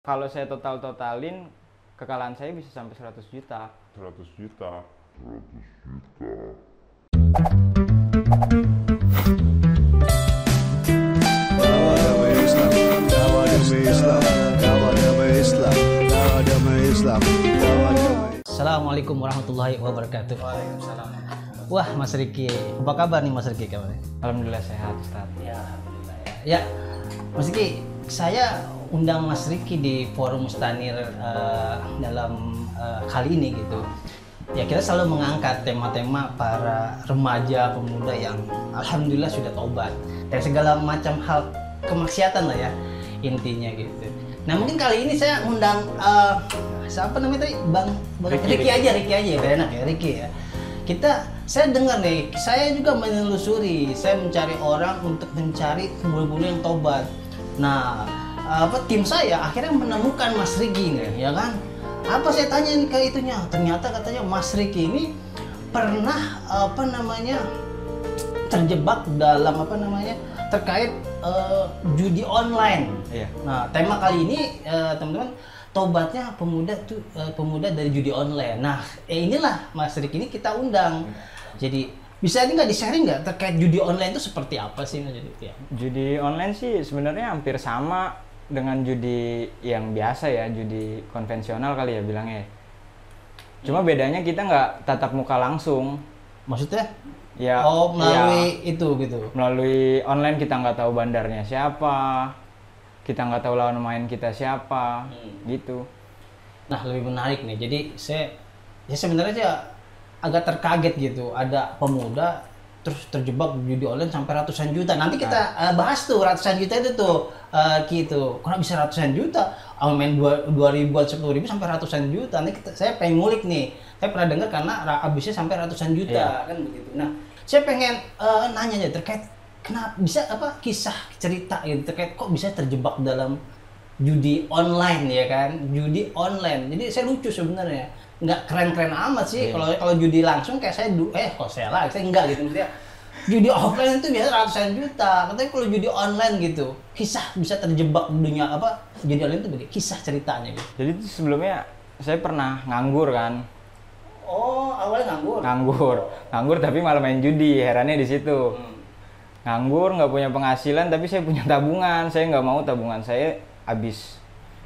Kalau saya total-totalin, kekalahan saya bisa sampai 100 juta. 100 juta. Dawa damai Islam, dawa damai Islam, dawa damai Islam, dawa damai Islam, dawa damai Assalamualaikum warahmatullahi wabarakatuh. Wah, Mas Riki, apa kabar nih Mas Riki kabarnya? Alhamdulillah sehat, Ustaz. Ya, alhamdulillah ya. Ya, Mas Riki, saya undang Mas Riki di forum Mustanir eh, dalam eh, kali ini gitu. Ya kita selalu mengangkat tema-tema para remaja pemuda yang alhamdulillah sudah tobat dari segala macam hal kemaksiatan lah ya intinya gitu. Nah mungkin kali ini saya undang eh, siapa namanya tadi Bang, Bang Ricky, Ricky, aja Ricky aja biar enak ya Ricky ya. Kita saya dengar nih, saya juga menelusuri, saya mencari orang untuk mencari pembunuh yang tobat. Nah, apa tim saya akhirnya menemukan Mas Riki nih, ya kan? Apa saya tanya nih ke itunya? Ternyata katanya Mas Riki ini pernah apa namanya terjebak dalam apa namanya terkait eh, judi online. Iya. Nah, tema kali ini eh, teman-teman tobatnya pemuda tuh eh, pemuda dari judi online. Nah, eh, inilah Mas Rik ini kita undang. Jadi bisa ini nggak di sharing nggak terkait judi online itu seperti apa sih? Ya. Judi online sih sebenarnya hampir sama dengan judi yang biasa ya, judi konvensional kali ya bilangnya. Cuma bedanya kita nggak tatap muka langsung. Maksudnya? Ya, oh melalui ya, itu gitu. melalui online kita nggak tahu bandarnya siapa, kita nggak tahu lawan main kita siapa, Hmm. gitu. Nah lebih menarik nih. Jadi saya ya sebenarnya agak terkaget gitu. Ada pemuda terus terjebak judi online sampai ratusan juta. Nanti kita eh, bahas tuh ratusan juta itu tuh eh, gitu. Kenapa bisa ratusan juta? Awal main dua dua ribuan sepuluh ribu sampai ratusan juta. Nanti kita, saya pengen ngulik nih. Saya pernah dengar karena habisnya sampai ratusan juta kan begitu. Nah saya pengen eh, nanya aja terkait kenapa bisa apa kisah cerita gitu terkait kok bisa terjebak dalam judi online ya kan? Judi online. Jadi saya lucu sebenarnya. Nggak keren-keren amat sih. Iya. kalau kalau judi langsung kayak saya eh kok saya lah saya enggak gitu. Maksudnya judi offline itu biasa ratusan juta. Katanya kalau judi online gitu kisah bisa terjebak dunia apa judi online itu bagaimana kisah ceritanya gitu. Jadi tuh sebelumnya saya pernah nganggur kan, oh awalnya nganggur? Nganggur, nganggur tapi malah main judi, herannya di situ. Hmm. nganggur nggak punya penghasilan tapi saya punya tabungan. Saya nggak mau tabungan saya habis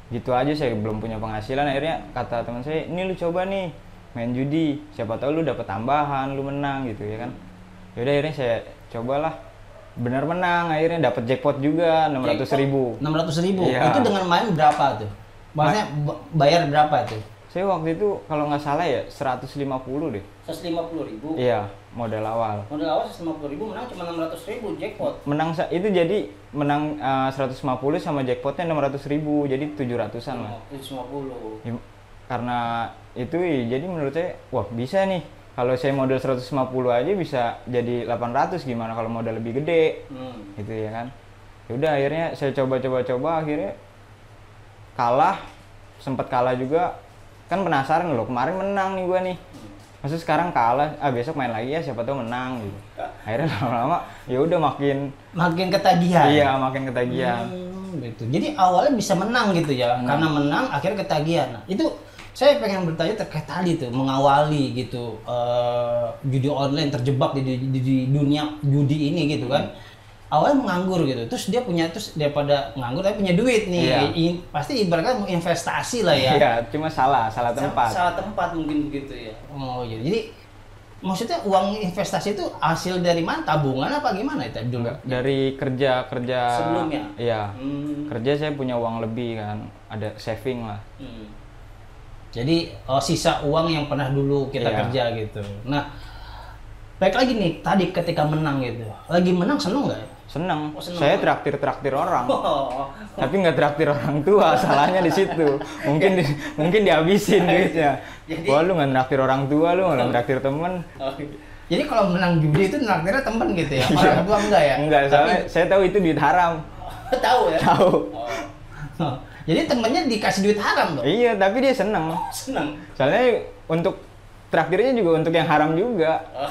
gitu aja saya belum punya penghasilan. Akhirnya kata teman saya ini lu coba nih main judi. Siapa tahu lu dapat tambahan lu menang gitu ya kan. Yaudah akhirnya saya cobalah. Benar menang akhirnya dapat jackpot juga 600 ribu. enam ratus ribu. Iya. itu dengan main berapa tuh? Maksudnya ba- bayar berapa tuh saya waktu itu kalau nggak salah ya 150 deh. 150 ribu? Iya modal awal. Modal awal 150 ribu menang cuma 600 ribu jackpot. Menang itu jadi menang eh, 150 sama jackpotnya 600 ribu jadi 700an lah. 150 Ya, karena itu ya, jadi menurut saya wah bisa nih. Kalau saya modal 150 aja bisa jadi 800 gimana kalau modal lebih gede? Hmm. gitu ya kan? Ya udah akhirnya saya coba-coba-coba akhirnya kalah. Sempat kalah juga kan penasaran loh kemarin menang nih gua nih maksud sekarang kalah ah besok main lagi ya siapa tahu menang gitu akhirnya lama-lama ya udah makin makin ketagihan iya makin ketagihan Hmm, gitu. Jadi awalnya bisa menang gitu ya, Menang. karena menang akhirnya ketagihan. Nah, itu saya pengen bertanya terkait tadi tuh mengawali gitu eh, judi online terjebak di, di, di dunia judi ini gitu kan. Awalnya menganggur gitu, terus dia punya terus daripada nganggur tapi punya duit nih, Iya. I- pasti ibaratnya mau investasi lah ya. iya cuma salah salah tempat Salah tempat mungkin begitu ya. Oh iya, jadi maksudnya uang investasi itu hasil dari mana? Tabungan apa gimana itu dulu? Enggak, dari kerja kerja Sebelumnya? iya Hmm. kerja saya punya uang lebih kan ada saving lah Hmm. Jadi oh, sisa uang yang pernah dulu kita Iya. kerja gitu. Nah, baik lagi nih tadi ketika menang gitu, lagi menang seneng nggak? ya? Seneng, Oh, seneng saya banget. traktir traktir orang Oh, tapi nggak traktir orang tua salahnya di situ mungkin di, mungkin dihabisin duitnya Jadi- wah lu nggak traktir orang tua lu nggak traktir temen Jadi kalau menang judi itu naktirnya temen gitu ya, Iya. orang tua enggak ya? enggak soalnya saya tahu itu duit haram Tapi, tahu ya. tahu Oh. Jadi temennya dikasih duit haram dong. iya tapi dia seneng Seneng. soalnya untuk traktirnya juga untuk yang haram juga Oh,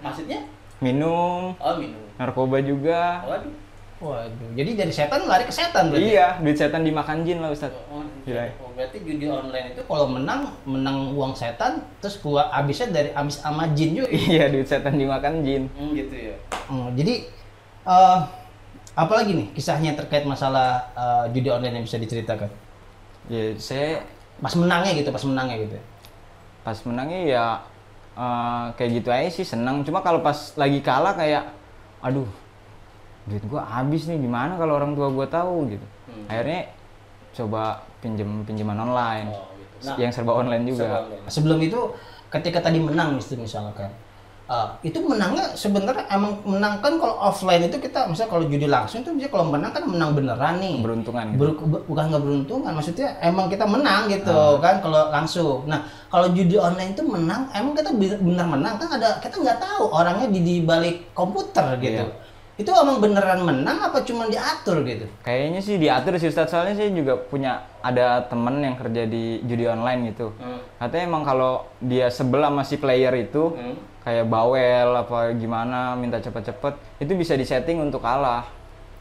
maksudnya? minum Oh minum. Narkoba juga Waduh. Waduh. Jadi dari setan lari ke setan berarti. iya duit setan dimakan jin lah ustad Oh, Gila. Oh, berarti judi online itu kalau menang menang uang setan terus keluar habisnya dari habis sama jin juga. iya duit setan dimakan jin Hmm, gitu ya. Hmm, jadi eh apalagi nih kisahnya terkait masalah eh, judi online yang bisa diceritakan? ya saya Pas menangnya gitu, pas menangnya gitu. pas menangnya ya eh, kayak gitu aja sih senang cuma kalau pas lagi kalah kayak aduh duit gua habis nih gimana kalau orang tua gua tahu? Gitu. Hmm. akhirnya coba pinjem pinjaman online. Oh, gitu. Nah, yang serba online juga. Sebelum itu ketika tadi menang misalnya misalkan eh, itu menangnya sebenarnya emang menang kan kalau offline itu kita misalnya kalau judi langsung itu bisa kalau menang kan menang beneran nih. beruntungan gitu. Ber- bu- bukan nggak beruntungan maksudnya emang kita menang gitu kan kalau langsung nah kalau judi online itu menang emang kita benar menang kan ada kita nggak tahu orangnya di di balik komputer gitu Iya. Itu emang beneran menang apa cuma diatur gitu Kayaknya sih diatur sih Ustadz, soalnya saya juga punya ada temen yang kerja di judi online gitu. Katanya emang kalau dia sebel sama si player itu, kayak bawel apa gimana, minta cepet-cepet, itu bisa disetting untuk kalah.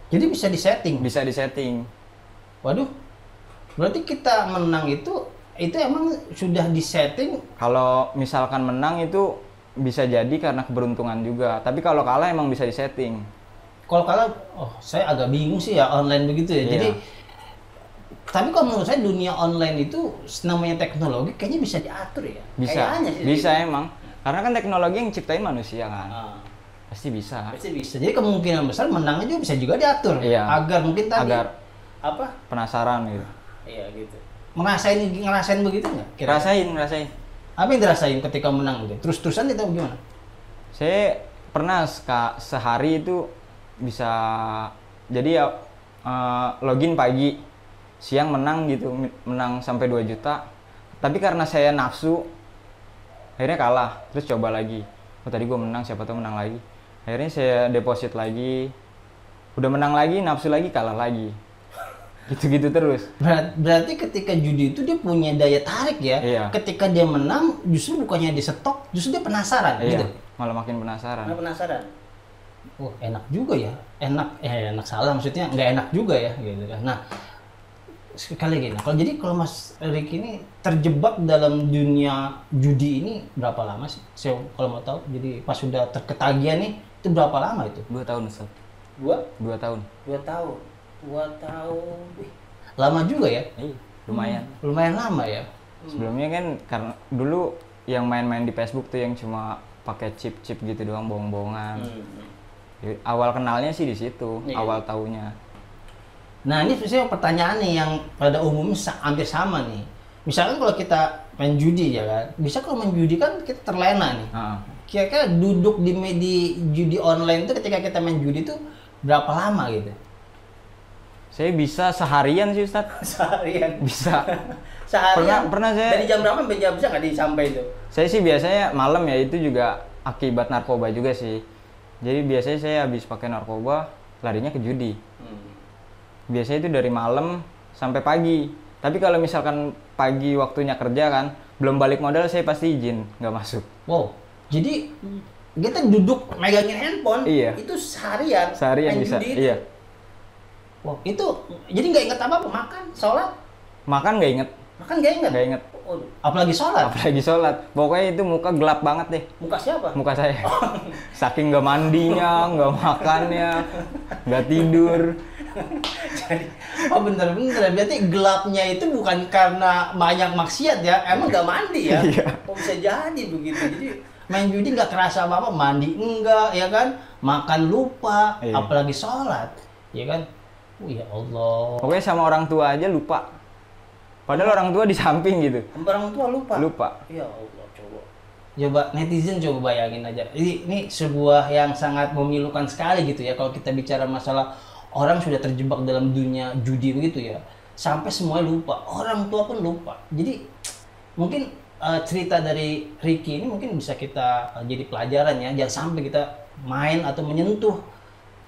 jadi bisa disetting Bisa disetting. waduh berarti kita menang itu itu emang sudah disetting Kalau misalkan menang itu bisa jadi karena keberuntungan juga. Tapi kalau kalah emang bisa disetting. Kalau kalah oh saya agak bingung sih ya online begitu ya Iya. jadi tapi kalau menurut saya dunia online itu namanya teknologi kayaknya bisa diatur ya Bisa. Kayaknya sih Bisa emang. Karena kan teknologi yang ciptain manusia kan. Ah, Pasti bisa. pasti bisa jadi kemungkinan besar menangnya juga bisa juga diatur Iya. agar mungkin tadi Agar apa penasaran gitu. iya gitu ngerasain ngerasain begitu nggak Kira-kira? Rasain, rasain. apa yang dirasain ketika menang gitu terus terusan itu gimana Saya pernah sehari itu bisa jadi ya eh, login pagi, siang menang gitu, menang sampai 2 juta. Tapi karena saya nafsu, akhirnya kalah. Terus coba lagi. Oh tadi gue menang, siapa tahu menang lagi. Akhirnya saya deposit lagi, udah menang lagi, nafsu lagi, kalah lagi. Gitu-gitu terus. Berat- berarti ketika judi itu dia punya daya tarik ya Iya. ketika dia menang justru bukannya di stok justru dia penasaran gitu Iya, malah makin penasaran. penasaran. Oh, enak juga ya. Enak, eh enak salah maksudnya nggak enak juga ya gitu kan. Nah, sekali lagi, nah, kalau jadi kalau Mas Rick ini terjebak dalam dunia judi ini berapa lama sih? Saya kalau mau tahu. Jadi pas sudah terketagihan nih, itu berapa lama itu? Dua tahun, Ustaz. Dua, Dua tahun. dua tahun, dua tahun. Wih, lama juga ya? Iya, lumayan. Lumayan lama ya. Sebelumnya kan karena dulu yang main-main di Facebook tuh yang cuma pakai chip-chip gitu doang bohong-bohongan. Awal kenalnya sih di situ, Iya. awal taunya. Nah ini sebenarnya pertanyaan nih yang pada umumnya hampir sama nih. Misalkan kalau kita main judi ya kan, bisa kalau main judi kan kita terlena nih. Heeh. Kira-kira duduk di media judi online itu ketika kita main judi itu berapa lama gitu? Saya bisa seharian sih Ustaz. Seharian. Bisa. Seharian. Pernah- pernah saya- Dari jam berapa sampai jam bisa nggak disampai itu? saya sih biasanya malam ya itu juga akibat narkoba juga sih. Jadi biasanya saya habis pakai narkoba larinya ke judi. Biasanya itu dari malam sampai pagi. Tapi kalau misalkan pagi waktunya kerja kan, belum balik modal saya pasti izin nggak masuk. Wow. Jadi kita duduk megangin handphone Iya. itu seharian. Seharian bisa. judi. Iya. Wow, itu jadi nggak inget apa apa makan, sholat, Makan nggak inget, makan nggak inget. nggak inget. Waduh, apalagi sholat. apalagi sholat pokoknya itu muka gelap banget deh Muka siapa? muka saya saking nggak mandinya nggak makannya nggak tidur Jadi, oh bener-bener berarti gelapnya itu bukan karena banyak maksiat ya, emang nggak mandi ya? Iya. Oh bisa jadi begitu. Jadi main judi nggak kerasa apa-apa, mandi enggak, ya kan? Makan lupa, Iya. apalagi sholat, ya kan? Oh ya Allah. pokoknya sama orang tua aja lupa padahal orang tua di samping gitu Orang tua lupa. lupa Ya Allah, coba. Coba netizen coba bayangin aja. Ini, ini sebuah yang sangat memilukan sekali gitu ya kalau kita bicara masalah orang sudah terjebak dalam dunia judi begitu ya. Sampai semuanya lupa. Orang tua pun lupa. Jadi mungkin eh, cerita dari Ricky ini mungkin bisa kita eh, jadi pelajaran ya. Jangan sampai kita main atau menyentuh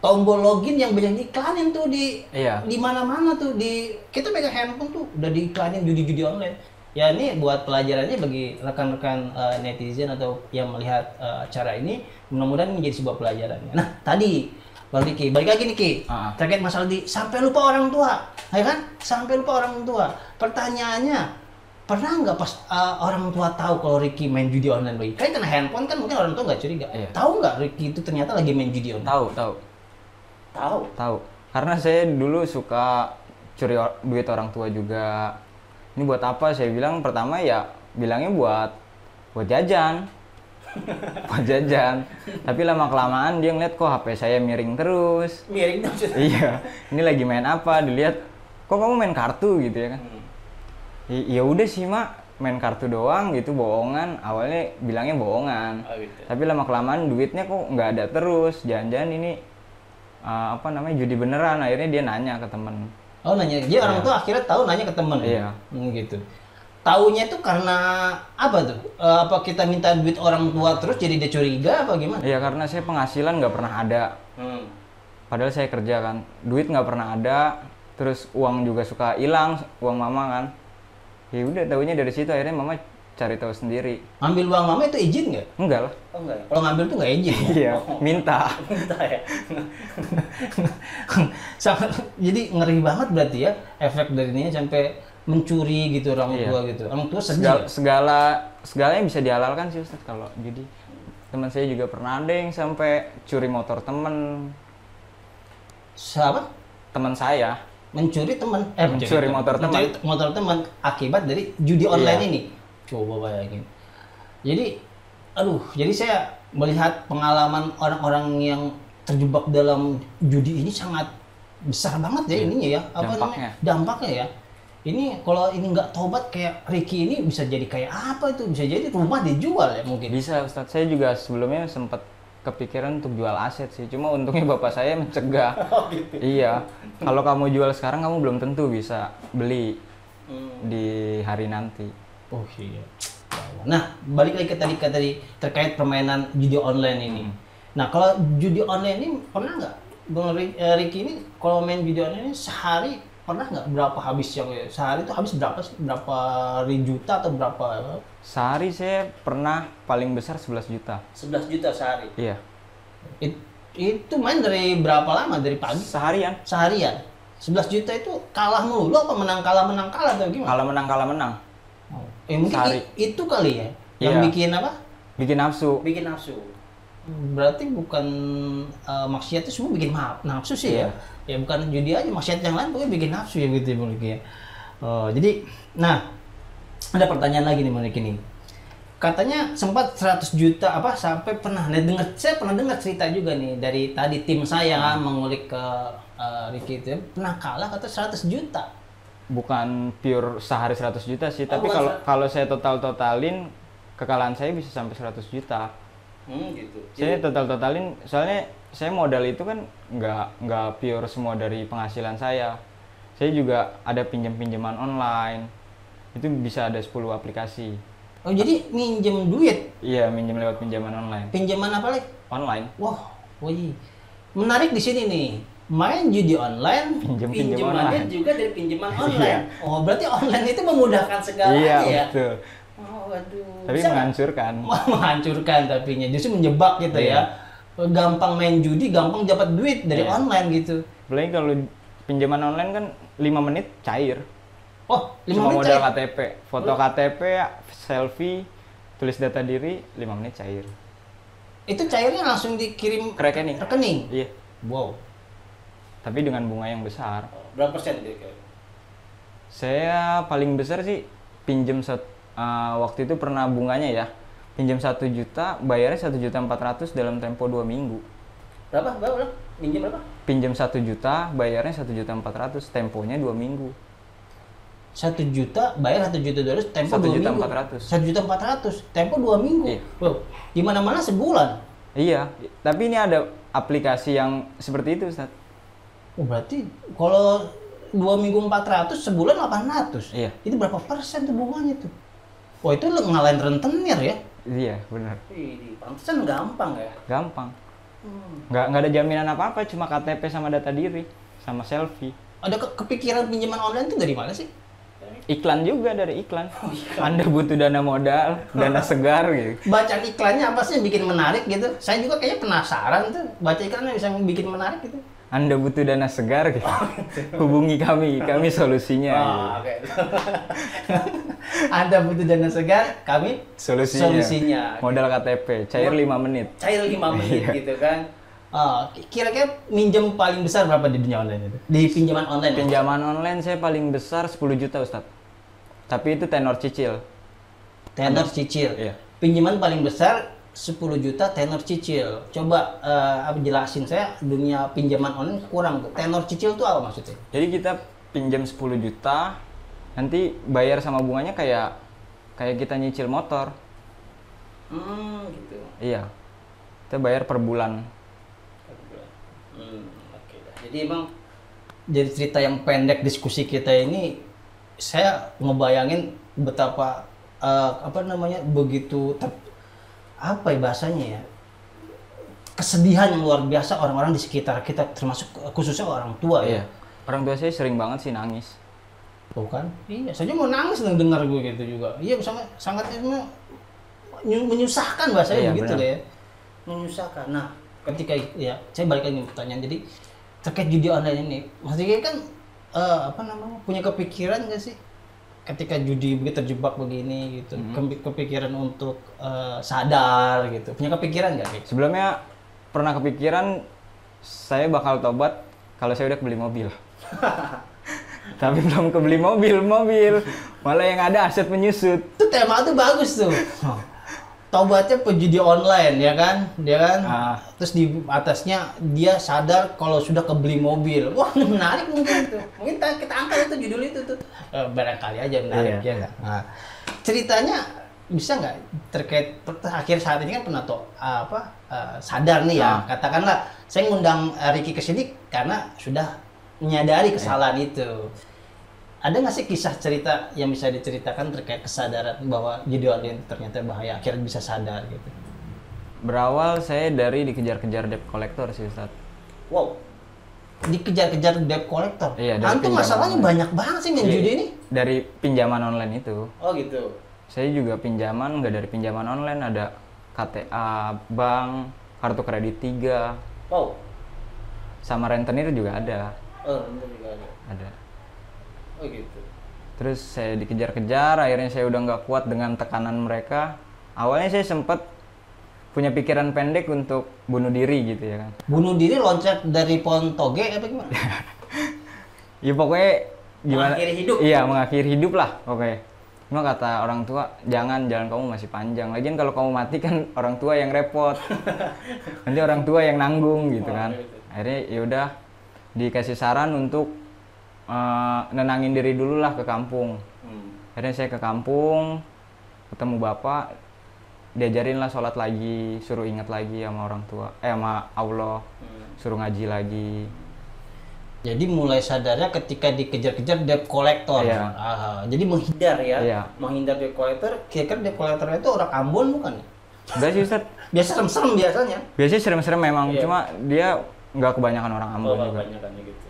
tombol login yang banyak diiklanin tuh di Iya. di mana-mana tuh di kita pegang handphone tuh udah diiklanin judi-judi online. Ya ini buat pelajarannya bagi rekan-rekan eh, netizen atau yang melihat eh, acara ini mudah-mudahan menjadi sebuah pelajaran. Nah tadi Bang Diki, balik lagi nih Ki. Ah. Terkait masalah di sampai lupa orang tua, ya kan? Sampai lupa orang tua. Pertanyaannya, pernah nggak pas uh, orang tua tahu kalau Ricky main judi online lagi? Kan kena handphone kan mungkin orang tua nggak curiga. Iya. Tahu nggak Ricky itu ternyata lagi main judi online? Tahu, tahu. Tahu. Tahu. Karena saya dulu suka curi or- duit orang tua juga. Ini buat apa? Saya bilang pertama ya bilangnya buat buat jajan. buat jajan. Tapi lama kelamaan dia ngeliat kok HP saya miring terus. Miring dong. iya. Ini lagi main apa? Dilihat kok kamu main kartu gitu ya kan. I- Ya udah sih, Mak. Main kartu doang gitu bohongan. Awalnya bilangnya bohongan. Oh, gitu. Tapi lama kelamaan duitnya kok nggak ada terus. Jangan-jangan ini uh, apa namanya judi beneran. Akhirnya dia nanya ke temen. Oh nanya, dia orang Iya. tua akhirnya tahu nanya ke temen. Iya. Hmm, gitu. Taunya itu karena apa tuh? Eh, apa kita minta duit orang tua terus jadi dia curiga apa gimana? Iya karena saya penghasilan nggak pernah ada. Hmm. Padahal saya kerja kan. Duit nggak pernah ada. Terus uang juga suka hilang. Uang mama kan. Ya udah tahunya dari situ akhirnya mama cari tahu sendiri. Ngambil uang mama itu izin nggak? Enggak lah. Oh enggak ya? Kalau ngambil tuh nggak izin ya? Iya, minta. Minta ya. Sangat, jadi ngeri banget berarti ya efek dari ini sampai mencuri gitu orang Iya. tua gitu. Orang tua sedih. segala ya? segala segalanya bisa dihalalkan sih Ustaz kalau judi teman saya juga pernah ada yang sampai curi motor temen Siapa? teman saya Mencuri teman. Eh Mencuri motor teman. Mencuri motor teman akibat dari judi online Iya. ini. Coba bayangin. Jadi, aduh, jadi saya melihat pengalaman orang-orang yang terjebak dalam judi ini sangat besar banget ya ininya ya. Apa Iya. Dampaknya. namanya? Dampaknya ya. Ini kalau ini nggak tobat kayak Ricky ini bisa jadi kayak apa itu? Bisa jadi rumah dijual ya mungkin. bisa Ustaz saya juga sebelumnya sempat kepikiran untuk jual aset sih cuma untungnya bapak saya mencegah Oh gitu. iya kalau kamu jual sekarang kamu belum tentu bisa beli Hmm. di hari nanti Oh iya. Nah, balik lagi ke tadi ke tadi terkait permainan judi online ini. Nah, kalau judi online ini pernah nggak Bang eh, Ricky ini kalau main judi online ini sehari pernah nggak berapa habis yang sehari itu habis berapa sih? berapa ribu juta atau berapa sehari saya pernah paling besar 11 juta 11 juta sehari. iya It- itu main dari berapa lama? Dari pagi seharian seharian. 11 juta itu kalah mulu apa menang kalah menang kalah atau gimana? kalau menang kalah menang. Eh, mungkin Sehari. itu kali ya yang Iya. bikin apa? bikin nafsu bikin nafsu berarti bukan uh, maksiat itu semua bikin nafsu sih Iya. ya ya bukan judi aja maksiat yang lain pokoknya bikin nafsu ya gitu ya Bang Riki ya Oh, jadi nah ada pertanyaan lagi nih Bang Riki nih katanya sempat 100 juta apa sampai pernah nah, dengar saya pernah dengar cerita juga nih dari tadi tim saya kan mengulik ke uh, Ricky itu ya, pernah kalah kata 100 juta bukan pure sehari 100 juta sih Oh, tapi kalau kalau saya total totalin kekalahan saya bisa sampai 100 juta. Hmm, gitu. Saya total totalin soalnya saya modal itu kan nggak nggak pure semua dari penghasilan saya. Saya juga ada pinjam pinjaman online itu bisa ada 10 aplikasi. Oh jadi minjem duit? Iya minjem lewat pinjaman online. Pinjaman apa lagi online. Wah, wih. Menarik di sini nih. Main judi online, Pinjem- pinjem pinjamannya online. juga dari pinjaman online. Oh, berarti online itu memudahkan segalanya iya ya? betul Oh, waduh. tapi Bisa menghancurkan menghancurkan tapinya. Justru menjebak gitu Iya. ya. Gampang main judi, gampang dapat duit dari Iya. online gitu. apalagi kalau pinjaman online kan 5 menit cair Oh, lima cuma menit modal cair. KTP foto KTP selfie tulis data diri 5 menit cair Itu cairnya langsung dikirim ke rekening rekening. iya Wow. Tapi dengan bunga yang besar Berapa persen kira-kira? Saya paling besar sih pinjam sat, eh, waktu itu pernah bunganya ya. Pinjam satu juta, bayarnya satu juta empat ratus dalam tempo dua minggu. Berapa? Berapa? berapa? Minjem berapa? Pinjam satu juta, bayarnya satu juta empat ratus, temponya dua minggu. satu juta bayar satu juta dua ratus tempo Satu dua juta minggu empat ratus. satu juta empat ratus tempo dua minggu Iya. wow di mana mana sebulan Iya, tapi ini ada aplikasi yang seperti itu, Ustaz. Oh, berarti kalau dua minggu empat ratus sebulan delapan ratus Iya. itu berapa persen tuh bunganya tuh Wah itu lu ngalahin rentenir ya Iya, benar. Pantesan gampang ya Gampang. Hmm. Nggak, nggak ada jaminan apa-apa, cuma KTP sama data diri, sama selfie. ada ke- kepikiran pinjaman online tuh dari mana sih iklan juga dari iklan. Anda butuh dana modal, dana segar gitu. Bacaan iklannya apa sih yang bikin menarik gitu? Saya juga kayaknya penasaran tuh baca iklannya bisa bikin menarik gitu. Anda butuh dana segar gitu. Hubungi kami, kami solusinya. gitu. Oh, oke. Anda butuh dana segar, kami Solusinya. Solusinya. Modal KTP, cair 5 menit. cair 5 menit Iya. gitu kan. Oh, kira-kira minjem paling besar berapa di dunia online itu? Di pinjaman online. ya? Pinjaman online saya paling besar 10 juta Ustadz. Tapi itu tenor cicil. tenor cicil. Iya. Pinjaman paling besar 10 juta tenor cicil. Coba apa jelasin saya dunia pinjaman online kurang tuh. Tenor cicil itu apa maksudnya? Jadi kita pinjam 10 juta, nanti bayar sama bunganya kayak kayak kita nyicil motor. Hmm, gitu. Iya. Kita bayar per bulan. Hmm, oke dah. Jadi emang dari cerita yang pendek diskusi kita ini saya ngebayangin betapa eh, apa namanya begitu ter- apa ya bahasanya ya kesedihan yang luar biasa orang-orang di sekitar kita termasuk khususnya orang tua ya. Iya. Orang tua saya sering banget sih nangis. Tuh kan? Iya, saya mau nangis dengar gue gitu juga. Iya, sama sangat menyu- menyusahkan bahasanya Iya, begitu deh. ya. Menyusahkan. Nah, ketika ya saya balik lagi pertanyaan. Jadi terkait judi online ini, Diki kan eh, apa namanya? punya kepikiran nggak sih ketika judi begitu terjebak begini gitu, Hmm. Kepi- kepikiran untuk eh, sadar gitu. Punya kepikiran nggak sih? Sebelumnya pernah kepikiran saya bakal tobat kalau saya udah kebeli mobil. Tapi belum kebeli mobil, mobil. Malah yang ada aset menyusut. Itu tema tuh bagus tuh. Tobatnya pejudi online ya kan, dia kan. Ah. Terus di atasnya dia sadar kalau sudah kebeli mobil. Wah menarik mungkin tuh. Mungkin kita, kita angkat itu judul itu tuh. Eh, barangkali aja menarik Iya. ya nggak. Nah, ceritanya bisa nggak terkait akhir saat ini kan pernah apa eh, sadar nih ya Ah. katakanlah saya ngundang eh, Ricky ke sini karena sudah menyadari kesalahan itu ada nggak sih kisah cerita yang bisa diceritakan terkait kesadaran bahwa judi online ternyata bahaya akhirnya bisa sadar gitu Berawal saya dari dikejar-kejar debt collector sih Ustaz. wow dikejar-kejar debt collector Iya, dari antum masalahnya online. banyak banget sih main Iya. judi ini Dari pinjaman online itu. oh gitu Saya juga pinjaman nggak dari pinjaman online ada KTA, bank, kartu kredit 3, wow sama rentenir juga ada. oh bener juga ada Ada. Oh gitu Terus saya dikejar-kejar, akhirnya saya udah nggak kuat dengan tekanan mereka. Awalnya saya sempat punya pikiran pendek untuk bunuh diri gitu ya kan. bunuh diri loncat dari pohon toge apa gimana Ya pokoknya gimana? Mengakhiri hidup. Iya mengakhiri hidup lah pokoknya. Cuma kata orang tua, jangan jalan kamu masih panjang. Lagian kalau kamu mati kan orang tua yang repot. Nanti orang tua yang nanggung gitu kan. Akhirnya ya udah dikasih saran untuk eh, nenangin diri dulu lah ke kampung. Akhirnya saya ke kampung, ketemu bapak, diajarin lah sholat lagi, suruh ingat lagi sama orang tua, eh sama Allah, suruh ngaji lagi. jadi mulai sadarnya ketika dikejar-kejar debt collector Iya. Ah, jadi menghindar ya Iya. menghindar debt collector kira-kira debt collector itu orang Ambon bukan ya? Enggak sih Ustaz, biasa serem-serem biasanya biasanya serem-serem memang, Iya. cuma dia nggak kebanyakan orang Ambon juga. kan gitu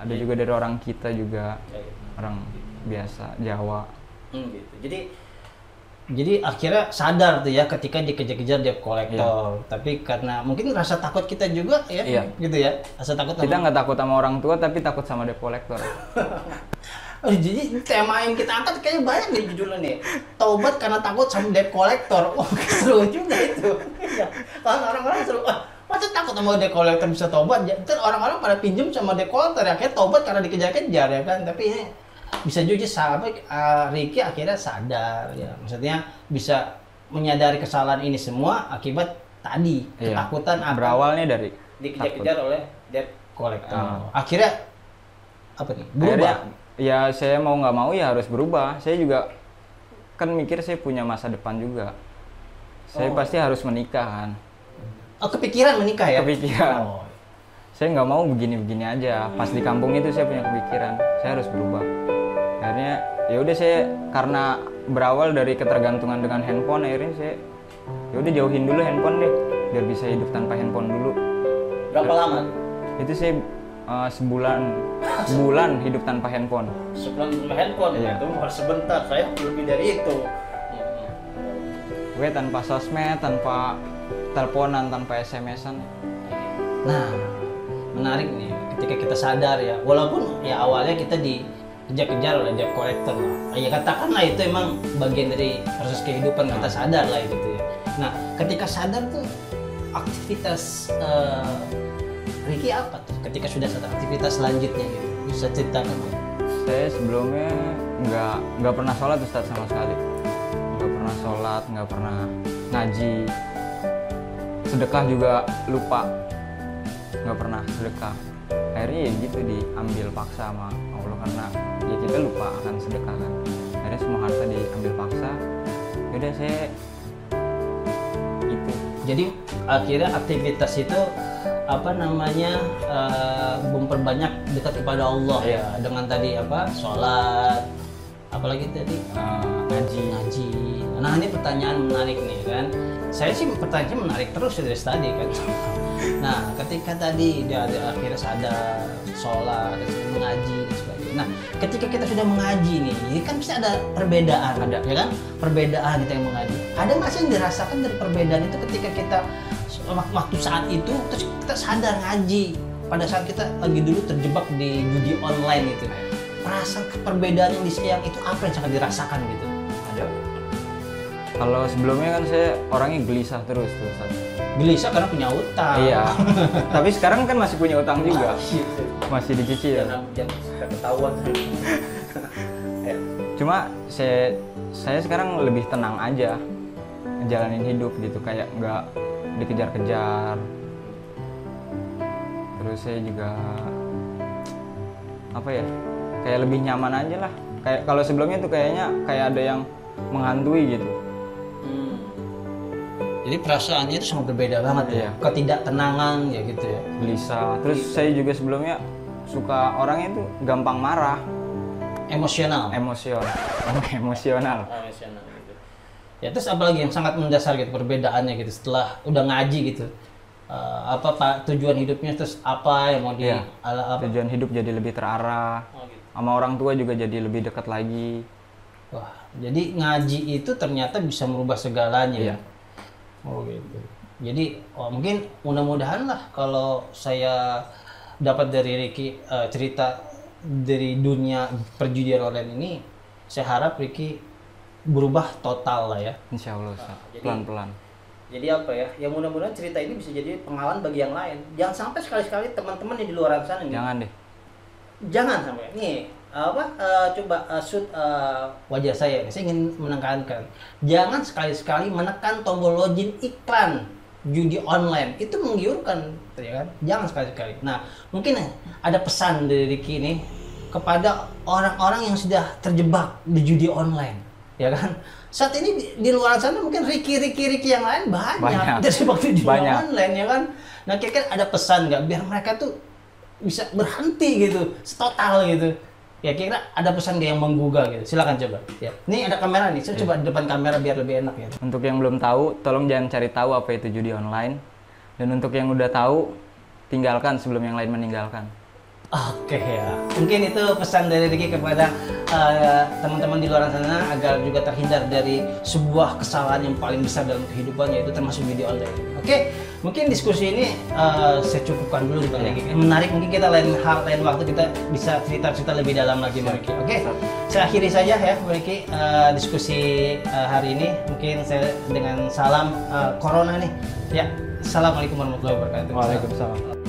Ada juga dari orang kita juga, orang biasa Jawa. Hmm, gitu. Jadi jadi akhirnya sadar tuh ya ketika dikejar-kejar debt collector. Tapi karena mungkin rasa takut kita juga ya, Iya. gitu ya. Rasa takut Kita sama- nggak takut sama orang tua, tapi takut sama debt collector. Oh, jadi tema yang kita angkat kayaknya banyak nih judulnya nih. Taubat karena takut sama debt collector. Oh, seru juga itu. Iya. Kan orang-orang seru. Ah, masa takut sama debt collector bisa taubat? Ya, ntar orang-orang pada pinjam sama debt collector ya. Kayak taubat karena dikejar-kejar ya kan. Tapi ini bisa juga sampai uh, Ricky akhirnya sadar ya. Maksudnya bisa menyadari kesalahan ini semua akibat tadi Iya. ketakutan apa Berawalnya dari dikejar-kejar oleh debt collector. Ah. Akhirnya apa nih? akhirnya Berubah. ya saya mau nggak mau ya harus berubah. Saya juga kan mikir saya punya masa depan juga. Saya Oh. pasti harus menikah kan. Oh, kepikiran menikah ya? Kepikiran. Oh. Saya nggak mau begini-begini aja. Pas di kampung itu saya punya kepikiran, saya harus berubah. Akhirnya ya udah saya karena berawal dari ketergantungan dengan handphone, akhirnya saya ya udah jauhin dulu handphone deh, biar bisa hidup tanpa handphone dulu. Berapa lama? Itu saya eh, sebulan sebulan hidup tanpa handphone. Sebelum handphone, Iya. itu baru sebentar. Saya lebih dari itu. Gue tanpa sosmed, tanpa teleponan, tanpa SMS-an. Nah, menarik nih ketika kita sadar ya, walaupun ya awalnya kita dikejar-kejar oleh debt collector lah. Ya katakanlah itu emang bagian dari proses kehidupan kita sadar lah gitu ya. Nah, ketika sadar tuh aktivitas eh, Ricky apa tuh? Ketika sudah sadar aktivitas selanjutnya gitu, bisa ceritakan nggak? Saya sebelumnya nggak nggak pernah sholat Ustadz sama sekali. Nggak pernah sholat, nggak pernah ngaji. Sedekah juga lupa. Nggak pernah sedekah. Akhirnya ya gitu diambil paksa sama Allah karena ya kita lupa akan sedekah kan. Akhirnya semua harta diambil paksa. Yaudah saya itu Jadi akhirnya aktivitas itu apa namanya eh, memperbanyak dekat kepada Allah ya dengan tadi apa sholat apalagi tadi eh, ngaji. ngaji. Nah ini pertanyaan menarik nih kan. Saya sih pertanyaan menarik terus dari tadi kan. Nah ketika tadi dia ada akhirnya sadar sholat, mengaji dan sebagainya. Nah ketika kita sudah mengaji nih, ini kan pasti ada perbedaan, ada ya kan? Perbedaan kita yang mengaji. Ada nggak sih yang dirasakan dari perbedaan itu ketika kita wak- waktu saat itu terus kita sadar ngaji pada saat kita lagi dulu terjebak di judi online itu perasaan perbedaan yang di yang itu apa yang sangat dirasakan gitu Kalau sebelumnya kan saya orangnya gelisah terus tuh Ustadz. gelisah karena punya utang Iya. Tapi sekarang kan masih punya utang juga. Masih dicicil. jangan ketahuan Ya. Cuma saya saya sekarang lebih tenang aja ngejalanin hidup gitu kayak nggak dikejar-kejar. Terus saya juga apa ya? Kayak lebih nyaman aja lah. Kayak kalau sebelumnya tuh kayaknya kayak ada yang menghantui gitu. Jadi perasaannya itu sangat berbeda banget ya Iya. ketidaktenangan ya gitu ya Gelisah. Terus saya juga sebelumnya suka orangnya tuh gampang marah, emosional emosional. emosional. emosional gitu ya terus apalagi yang sangat mendasar gitu perbedaannya gitu setelah udah ngaji gitu Eh, apa pak tujuan hidupnya terus apa yang mau di ala apa Tujuan hidup jadi lebih terarah. Oh, gitu. Sama orang tua juga jadi lebih dekat lagi. Wah, jadi ngaji itu ternyata bisa merubah segalanya. Iya. ya? Oh gitu. Jadi oh, mungkin mudah-mudahan lah kalau saya dapat dari Ricky eh, cerita dari dunia perjudian online ini, saya harap Ricky berubah total lah ya. Insya Allah Ustaz. jadi- pelan-pelan. Jadi apa ya? Ya mudah-mudahan cerita ini bisa jadi pengalaman bagi yang lain. Jangan sampai sekali-sekali teman-teman yang di luar sana nih Jangan deh. jangan sampai nih apa eh, coba eh, shoot eh, wajah saya saya ingin menekankan jangan sekali-sekali menekan tombol login iklan judi online itu menggiurkan ya kan jangan sekali-sekali nah mungkin ada pesan dari Ricky ini kepada orang-orang yang sudah terjebak di judi online ya kan saat ini di, di luar sana mungkin Ricky Ricky Ricky yang lain banyak, Banyak. terjebak di judi Banyak. online ya kan nah kira-kira ada pesan nggak biar mereka tuh bisa berhenti gitu, total gitu. Ya kira ada pesan nggak yang menggugah gitu. Silakan coba. Ya. Ini ada kamera nih. Saya coba di depan kamera biar lebih enak ya. Untuk yang belum tahu, tolong jangan cari tahu apa itu judi online. Dan untuk yang udah tahu, tinggalkan sebelum yang lain meninggalkan. Oke ya. Mungkin itu pesan dari Ricky kepada eh, teman-teman di luar sana agar juga terhindar dari sebuah kesalahan yang paling besar dalam kehidupan yaitu termasuk video online. Oke, mungkin diskusi ini eh, saya cukupkan dulu Bang Ricky. Menarik mungkin kita lain hal lain waktu kita bisa cerita-cerita lebih dalam lagi Bang Ricky. Oke. Saya akhiri saja ya Bang Ricky eh, diskusi eh, hari ini. Mungkin saya dengan salam eh, corona nih. Ya. Assalamualaikum warahmatullahi wabarakatuh. Waalaikumsalam.